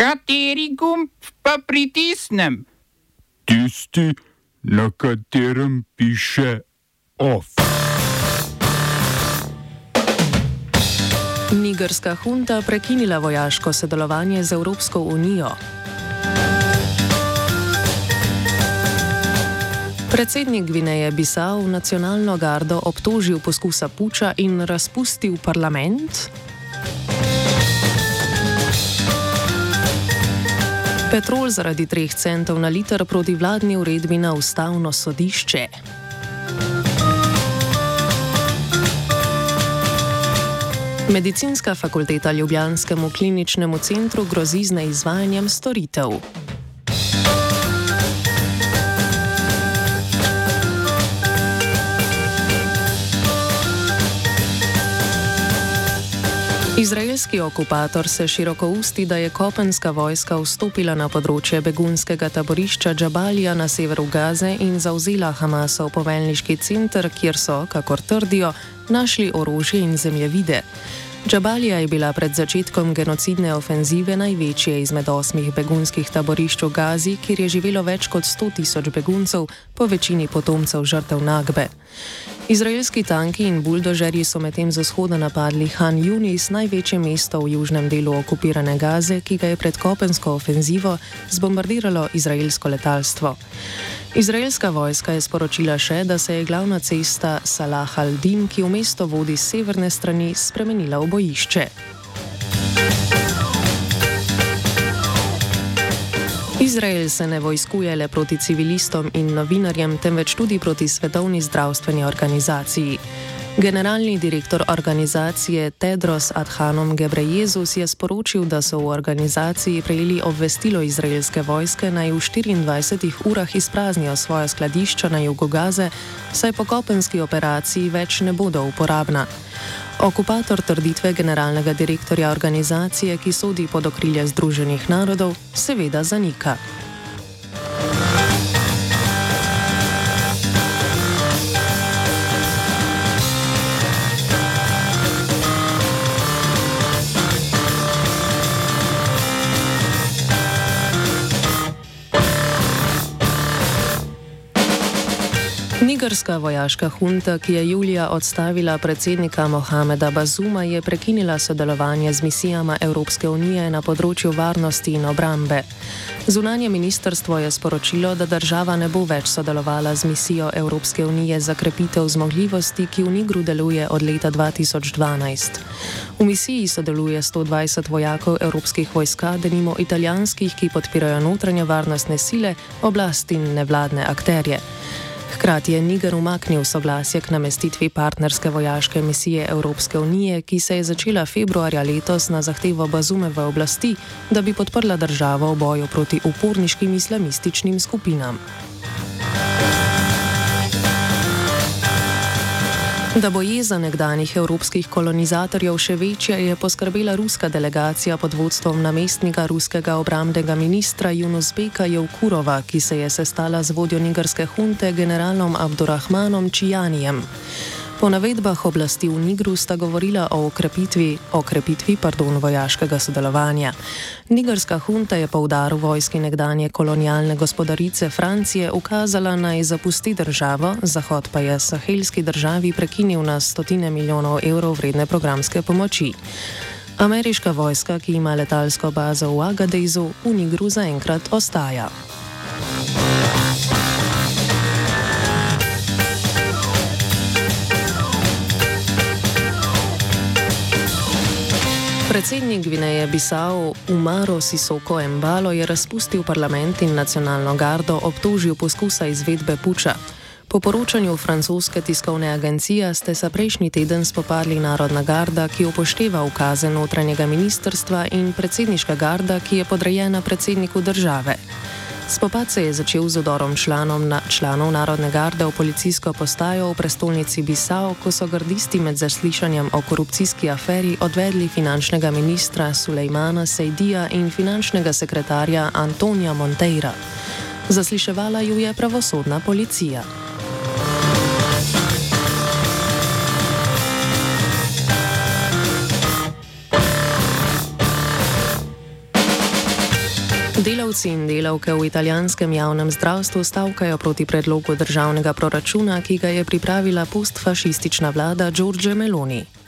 Kateri gumb pa pritisnem? Tisti, na katerem piše OF. Nigerska hunta prekinila vojaško sodelovanje z Evropsko unijo. Predsednik Gvineje Bisao nacionalno gardo obtožil poskusa puča in razpustil parlament. Petrol zaradi 3 centov na liter proti vladni uredbi na ustavno sodišče. Medicinska fakulteta Ljubljanskemu kliničnemu centru grozi z neizvajanjem storitev. Izraelski okupator se široko usti, da je kopenska vojska vstopila na področje begunskega taborišča Džabalija na severu Gaze in zauzela Hamasov poveljniški center, kjer so, kakor trdijo, našli orožje in zemljevide. Džabalija je bila pred začetkom genocidne ofenzive največje izmed osmih begunskih taborišč v Gazi, kjer je živelo več kot 100 tisoč beguncev, po večini potomcev žrtev Nagbe. Izraelski tanki in buldožerji so medtem z vzhoda napadli Han Yunis, največje mesto v južnem delu okupirane Gaze, ki ga je pred kopensko ofenzivo zbombardiralo izraelsko letalstvo. Izraelska vojska je sporočila še, da se je glavna cesta Salah al-Din, ki v mesto vodi z severne strani, spremenila v bojišče. Izrael se ne vojskuje le proti civilistom in novinarjem, temveč tudi proti Svetovni zdravstveni organizaciji. Generalni direktor organizacije Tedros Adhanom Gebrejezus je sporočil, da so v organizaciji prejeli obvestilo izraelske vojske naj v 24 urah izpraznijo svoje skladišča na jugu Gaze, saj po kopenski operaciji več ne bodo uporabna. Okupator trditve generalnega direktorja organizacije, ki sodi pod okrilje Združenih narodov, seveda zanika. Nigerska vojaška hunta, ki je julija odstavila predsednika Mohameda Bazuma, je prekinila sodelovanje z misijama Evropske unije na področju varnosti in obrambe. Zunanje ministrstvo je sporočilo, da država ne bo več sodelovala z misijo Evropske unije za krepitev zmogljivosti, ki v Nigru deluje od leta 2012. V misiji sodeluje 120 vojakov evropskih vojska, denimo italijanskih, ki podpirajo notranje varnostne sile, oblast in nevladne akterje. Hkrati je Niger umaknil soglasje k namestitvi partnerske vojaške misije Evropske unije, ki se je začela februarja letos na zahtevo Bazumeve oblasti, da bi podprla državo v boju proti uporniškim islamističnim skupinam. Da bo jeza nekdanjih evropskih kolonizatorjev še večja, je poskrbela ruska delegacija pod vodstvom namestnika ruskega obramnega ministra Junusbeka Jevkurova, ki se je sestala z vodjo nigerske hunte generalom Abdurrahmanom Čijanijem. Po navedbah oblasti v Nigru sta govorila o okrepitvi, okrepitvi pardon, vojaškega sodelovanja. Nigerska hunta je po udaru vojski nekdanje kolonialne gospodarice Francije ukazala naj zapusti državo, Zahod pa je sahelski državi prekinil na stotine milijonov evrov vredne programske pomoči. Ameriška vojska, ki ima letalsko bazo v Agadeizu, v Nigru zaenkrat ostaja. Predsednik Gvineje Bisao Umaro Sisoko Embalo je razpustil parlament in nacionalno gardo obtožil poskusa izvedbe puča. Po poročanju francoske tiskovne agencije ste se prejšnji teden spopadli Narodna garda, ki upošteva ukaze notranjega ministrstva in predsedniška garda, ki je podrejena predsedniku države. Spopad se je začel z odorom na, članov Narodne garde v policijsko postajo v prestolnici Bisao, ko so gardisti med zaslišanjem o korupcijski aferi odvedli finančnega ministra Sulejmana Sejdija in finančnega sekretarja Antonija Monteira. Zasliševala ju je pravosodna policija. Delavci in delavke v italijanskem javnem zdravstvu stavkajo proti predlogu državnega proračuna, ki ga je pripravila postfašistična vlada Giorgio Meloni.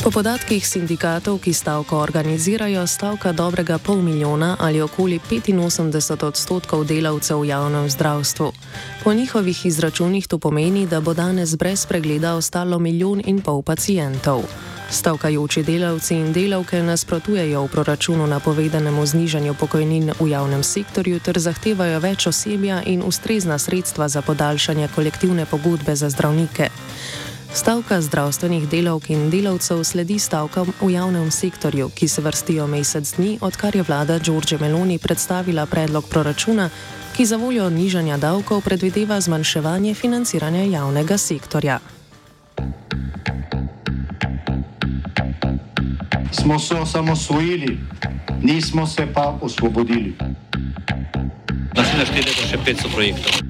Po podatkih sindikatov, ki stavko organizirajo, stavka dobrega pol milijona ali okoli 85 odstotkov delavcev v javnem zdravstvu. Po njihovih izračunih to pomeni, da bo danes brez pregleda ostalo milijon in pol pacijentov. Stavkajoči delavci in delavke nasprotujejo v proračunu napovedanemu znižanju pokojnin v javnem sektorju ter zahtevajo več osebja in ustrezna sredstva za podaljšanje kolektivne pogodbe za zdravnike. Stavka zdravstvenih delavk in delavcev sledi stavkam v javnem sektorju, ki se vrstijo mesec dni, odkar je vlada Đorđe Meloni predstavila predlog proračuna, ki za voljo nižanja davkov predvideva zmanjševanje financiranja javnega sektorja. Smo se osamosvojili, nismo se pa osvobodili. Naslednje število je še 500 projektov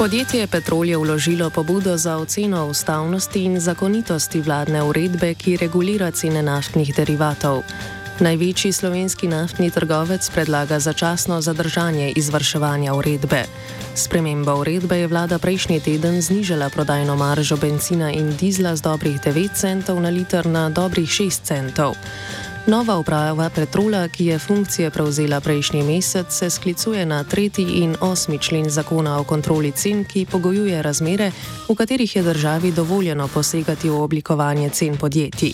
Podjetje Petrol je vložilo pobudo za oceno ustavnosti in zakonitosti vladne uredbe, ki regulira cene naftnih derivatov. Največji slovenski naftni trgovec predlaga začasno zadržanje izvrševanja uredbe. Sprememba uredbe je vlada prejšnji teden znižala prodajno maržo benzina in dizla z dobrih 9 centov na liter na dobrih 6 centov. Nova uprava Petrola, ki je funkcije prevzela prejšnji mesec, se sklicuje na tretji in osmi člen zakona o kontroli cen, ki pogojuje razmere, v katerih je državi dovoljeno posegati v oblikovanje cen podjetij.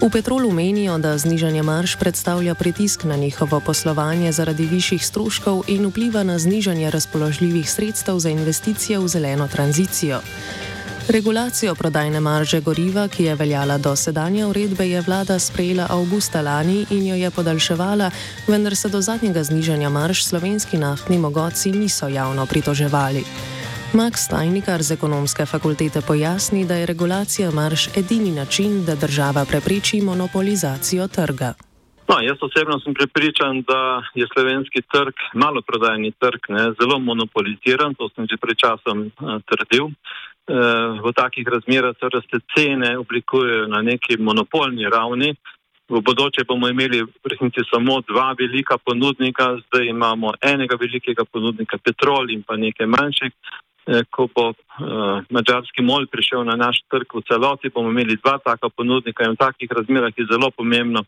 V Petrolu menijo, da znižanje marš predstavlja pritisk na njihovo poslovanje zaradi višjih stroškov in vpliva na znižanje razpoložljivih sredstev za investicije v zeleno tranzicijo. Regulacijo prodajne marže goriva, ki je veljala do sedanje uredbe, je vlada sprejela avgusta lani in jo je podaljševala, vendar se do zadnjega znižanja marž slovenski naftni mogoci niso javno pritoževali. Max Tajnikar z ekonomske fakultete pojasni, da je regulacija marž edini način, da država prepreči monopolizacijo trga. No, jaz osebno sem prepričan, da je slovenski trg, maloprodajni trg, ne, zelo monopoliziran, to sem že pred časom uh, trdil. Eh, v takih razmerah torej se cene oblikujejo na neki monopolni ravni. V bodoče bomo imeli v resnici samo dva velika ponudnika, zdaj imamo enega velikega ponudnika, Petrol in pa nekaj manjših. Eh, ko bo uh, mađarski mol prišel na naš trg v celoti, bomo imeli dva taka ponudnika in v takih razmerah je zelo pomembno,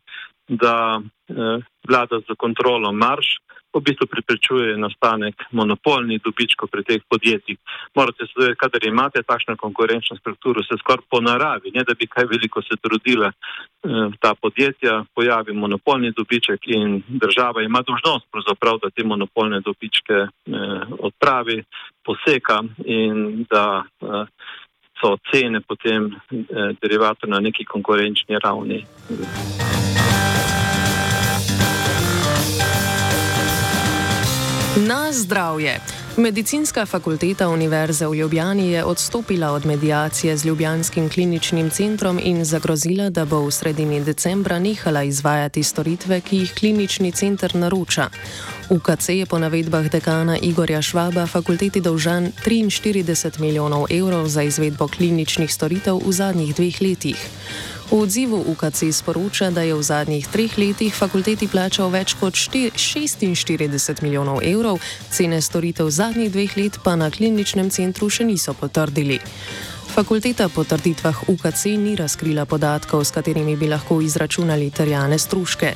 da uh, vlada za kontrolo marš v bistvu priprečuje nastanek monopolnih dobičkov pri teh podjetjih. Morate se, kadar imate takšno konkurenčno strukturo, se skoraj po naravi, ne da bi kaj veliko se trudila eh, ta podjetja, pojavi monopolni dobiček in država ima dožnost da te monopolne dobičke eh, odpravi, poseka in da eh, so cene potem eh, derivatov na neki konkurenčni ravni. Na zdravje. Medicinska fakulteta Univerze v Ljubljani je odstopila od medijacije z Ljubljanskim kliničnim centrom in zagrozila, da bo v sredini decembra nehala izvajati storitve, ki jih klinični center naroča. UKC je po navedbah dekana Igorja Švaba fakulteti dolžan 43 milijonov evrov za izvedbo kliničnih storitev v zadnjih dveh letih. V odzivu UKC sporoča, da je v zadnjih treh letih fakulteti plačal več kot 46 milijonov evrov, cene storitev zadnjih dveh let pa na kliničnem centru še niso potrdili. Fakulteta po trditvah UKC ni razkrila podatkov, s katerimi bi lahko izračunali terjane stroške.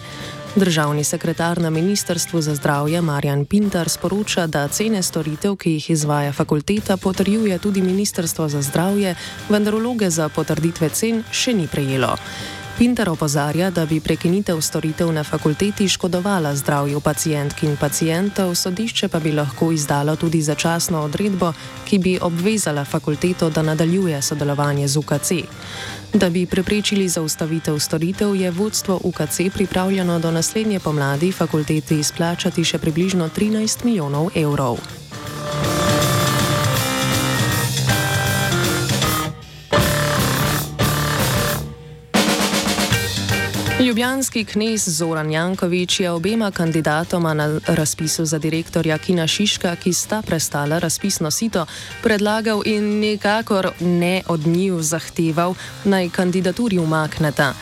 Državni sekretar na Ministrstvu za zdravje Marjan Pintar sporoča, da cene storitev, ki jih izvaja fakulteta, potrjuje tudi Ministrstvo za zdravje, vendar vloge za potrditve cen še ni prejelo. Pinter opozarja, da bi prekinitev storitev na fakulteti škodovala zdravju pacijentk in pacijentov, sodišče pa bi lahko izdalo tudi začasno odredbo, ki bi obvezala fakulteto, da nadaljuje sodelovanje z UKC. Da bi preprečili zaustavitev storitev, je vodstvo UKC pripravljeno do naslednje pomladi fakulteti izplačati še približno 13 milijonov evrov. Ljubljanski knez Zoran Jankovič je obema kandidatoma na razpisu za direktorja Kina Šiška, ki sta prestala razpisno sito, predlagal in nekakor ne od njiju zahteval, naj kandidaturi umakneta.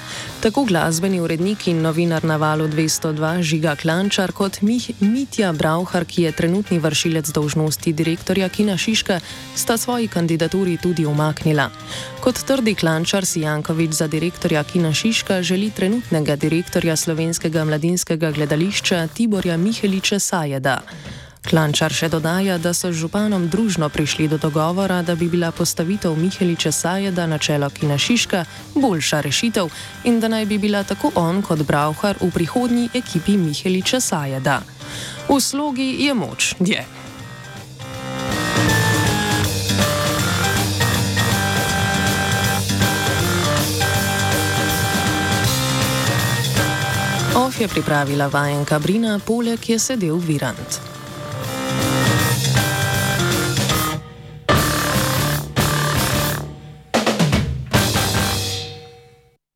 Tako glasbeni urednik in novinar na valu 202 Žiga Klančar kot Mih Mitja Brauhar, ki je trenutni vršilec dolžnosti direktorja Kina Šiška, sta svoji kandidaturi tudi umaknila. Kot trdi Klančar si Jankovič za direktorja Kina Šiška želi trenutnega direktorja slovenskega mladinskega gledališča Tiborja Miheliča Sajeda. Klančar še dodaja, da so z županom družno prišli do dogovora, da bi bila postavitev Miheliča Sajeda na čelo Kina Šiška boljša rešitev in da naj bi bila tako on kot Brauhar v prihodnji ekipi Miheliča Sajeda. V slogi je moč, je. Of je pripravila vajenka Brina, poleg je sedel Virant.